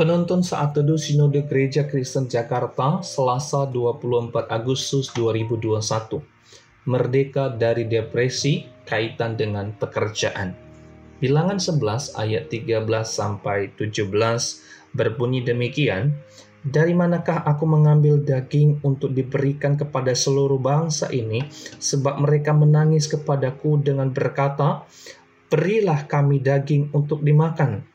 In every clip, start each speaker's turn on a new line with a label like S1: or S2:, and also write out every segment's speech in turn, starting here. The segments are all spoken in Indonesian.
S1: Penuntun Saat Teduh Sinode Gereja Kristen Jakarta, Selasa 24 Agustus 2021. Merdeka dari depresi kaitan dengan pekerjaan. Bilangan 11 ayat 13 sampai 17 berbunyi demikian, dari manakah aku mengambil daging untuk diberikan kepada seluruh bangsa ini, sebab mereka menangis kepadaku dengan berkata, Berilah kami daging untuk dimakan.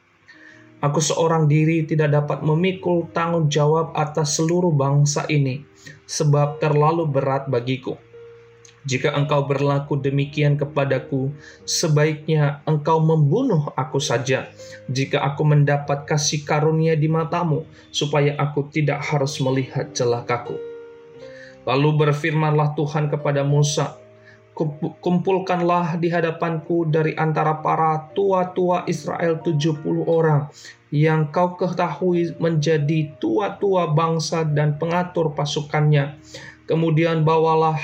S1: Aku seorang diri tidak dapat memikul tanggung jawab atas seluruh bangsa ini, sebab terlalu berat bagiku. Jika engkau berlaku demikian kepadaku, sebaiknya engkau membunuh aku saja, jika aku mendapat kasih karunia di matamu, supaya aku tidak harus melihat celakaku. Lalu berfirmanlah Tuhan kepada Musa, kumpulkanlah di hadapanku dari antara para tua-tua Israel 70 orang yang kau ketahui menjadi tua-tua bangsa dan pengatur pasukannya. Kemudian bawalah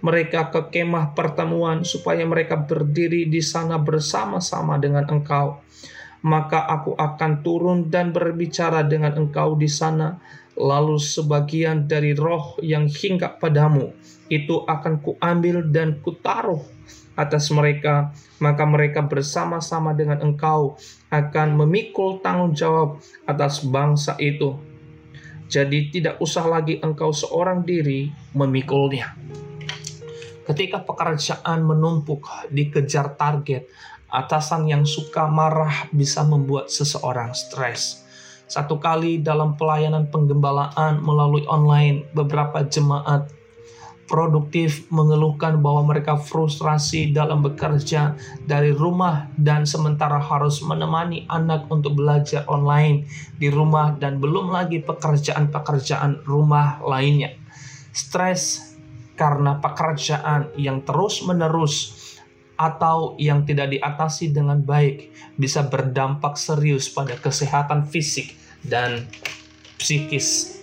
S1: mereka ke kemah pertemuan supaya mereka berdiri di sana bersama-sama dengan engkau. Maka aku akan turun dan berbicara dengan engkau di sana lalu sebagian dari roh yang hinggap padamu itu akan kuambil dan kutaruh atas mereka, maka mereka bersama-sama dengan engkau akan memikul tanggung jawab atas bangsa itu. Jadi tidak usah lagi engkau seorang diri memikulnya. Ketika pekerjaan menumpuk dikejar target, atasan yang suka marah bisa membuat seseorang stres satu kali dalam pelayanan penggembalaan melalui online, beberapa jemaat produktif mengeluhkan bahwa mereka frustrasi dalam bekerja dari rumah dan sementara harus menemani anak untuk belajar online di rumah dan belum lagi pekerjaan-pekerjaan rumah lainnya. Stres karena pekerjaan yang terus-menerus atau yang tidak diatasi dengan baik bisa berdampak serius pada kesehatan fisik dan psikis.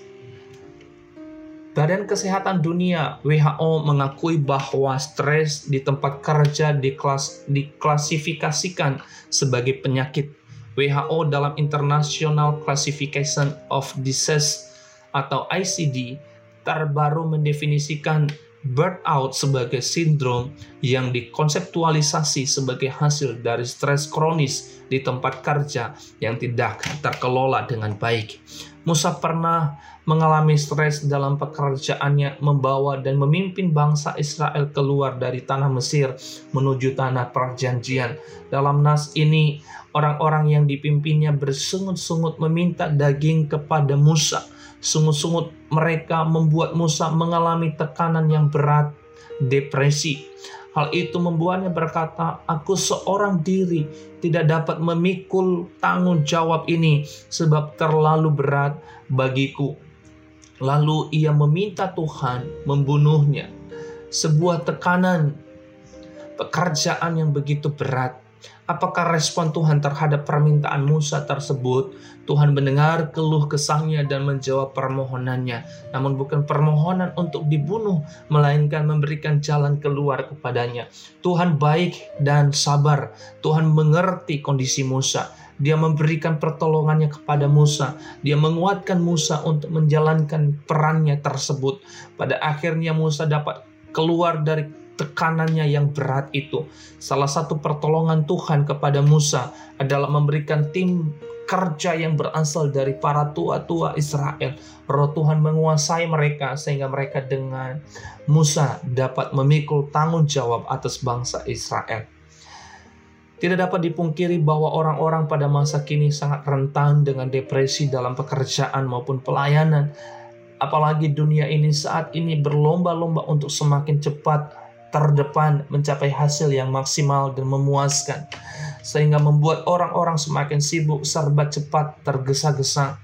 S1: Badan Kesehatan Dunia WHO mengakui bahwa stres di tempat kerja diklas, diklasifikasikan sebagai penyakit. WHO dalam International Classification of Disease atau ICD terbaru mendefinisikan burnout sebagai sindrom yang dikonseptualisasi sebagai hasil dari stres kronis di tempat kerja yang tidak terkelola dengan baik. Musa pernah mengalami stres dalam pekerjaannya membawa dan memimpin bangsa Israel keluar dari tanah Mesir menuju tanah perjanjian. Dalam nas ini, orang-orang yang dipimpinnya bersungut-sungut meminta daging kepada Musa Sungut-sungut mereka membuat Musa mengalami tekanan yang berat, depresi. Hal itu membuatnya berkata, "Aku seorang diri tidak dapat memikul tanggung jawab ini sebab terlalu berat bagiku." Lalu ia meminta Tuhan membunuhnya. Sebuah tekanan pekerjaan yang begitu berat Apakah respon Tuhan terhadap permintaan Musa tersebut? Tuhan mendengar keluh kesahnya dan menjawab permohonannya. Namun bukan permohonan untuk dibunuh, melainkan memberikan jalan keluar kepadanya. Tuhan baik dan sabar. Tuhan mengerti kondisi Musa. Dia memberikan pertolongannya kepada Musa. Dia menguatkan Musa untuk menjalankan perannya tersebut. Pada akhirnya Musa dapat keluar dari tekanannya yang berat itu. Salah satu pertolongan Tuhan kepada Musa adalah memberikan tim kerja yang berasal dari para tua-tua Israel. Roh Tuhan menguasai mereka sehingga mereka dengan Musa dapat memikul tanggung jawab atas bangsa Israel. Tidak dapat dipungkiri bahwa orang-orang pada masa kini sangat rentan dengan depresi dalam pekerjaan maupun pelayanan. Apalagi dunia ini saat ini berlomba-lomba untuk semakin cepat terdepan mencapai hasil yang maksimal dan memuaskan sehingga membuat orang-orang semakin sibuk serba cepat tergesa-gesa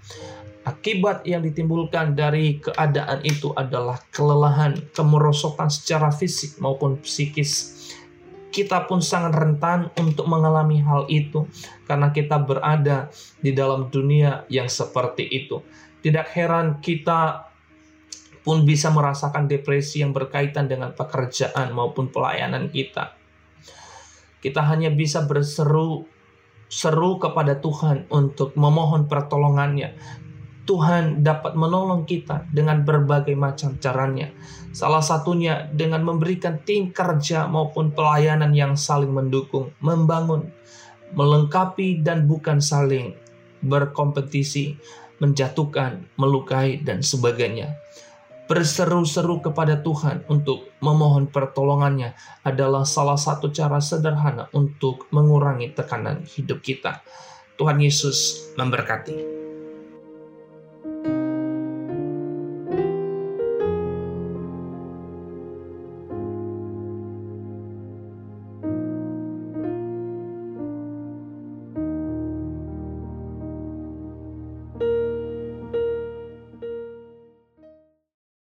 S1: Akibat yang ditimbulkan dari keadaan itu adalah kelelahan, kemerosotan secara fisik maupun psikis. Kita pun sangat rentan untuk mengalami hal itu karena kita berada di dalam dunia yang seperti itu. Tidak heran kita pun bisa merasakan depresi yang berkaitan dengan pekerjaan maupun pelayanan kita. Kita hanya bisa berseru seru kepada Tuhan untuk memohon pertolongannya. Tuhan dapat menolong kita dengan berbagai macam caranya. Salah satunya dengan memberikan tim kerja maupun pelayanan yang saling mendukung, membangun, melengkapi dan bukan saling berkompetisi, menjatuhkan, melukai dan sebagainya berseru-seru kepada Tuhan untuk memohon pertolongannya adalah salah satu cara sederhana untuk mengurangi tekanan hidup kita. Tuhan Yesus memberkati.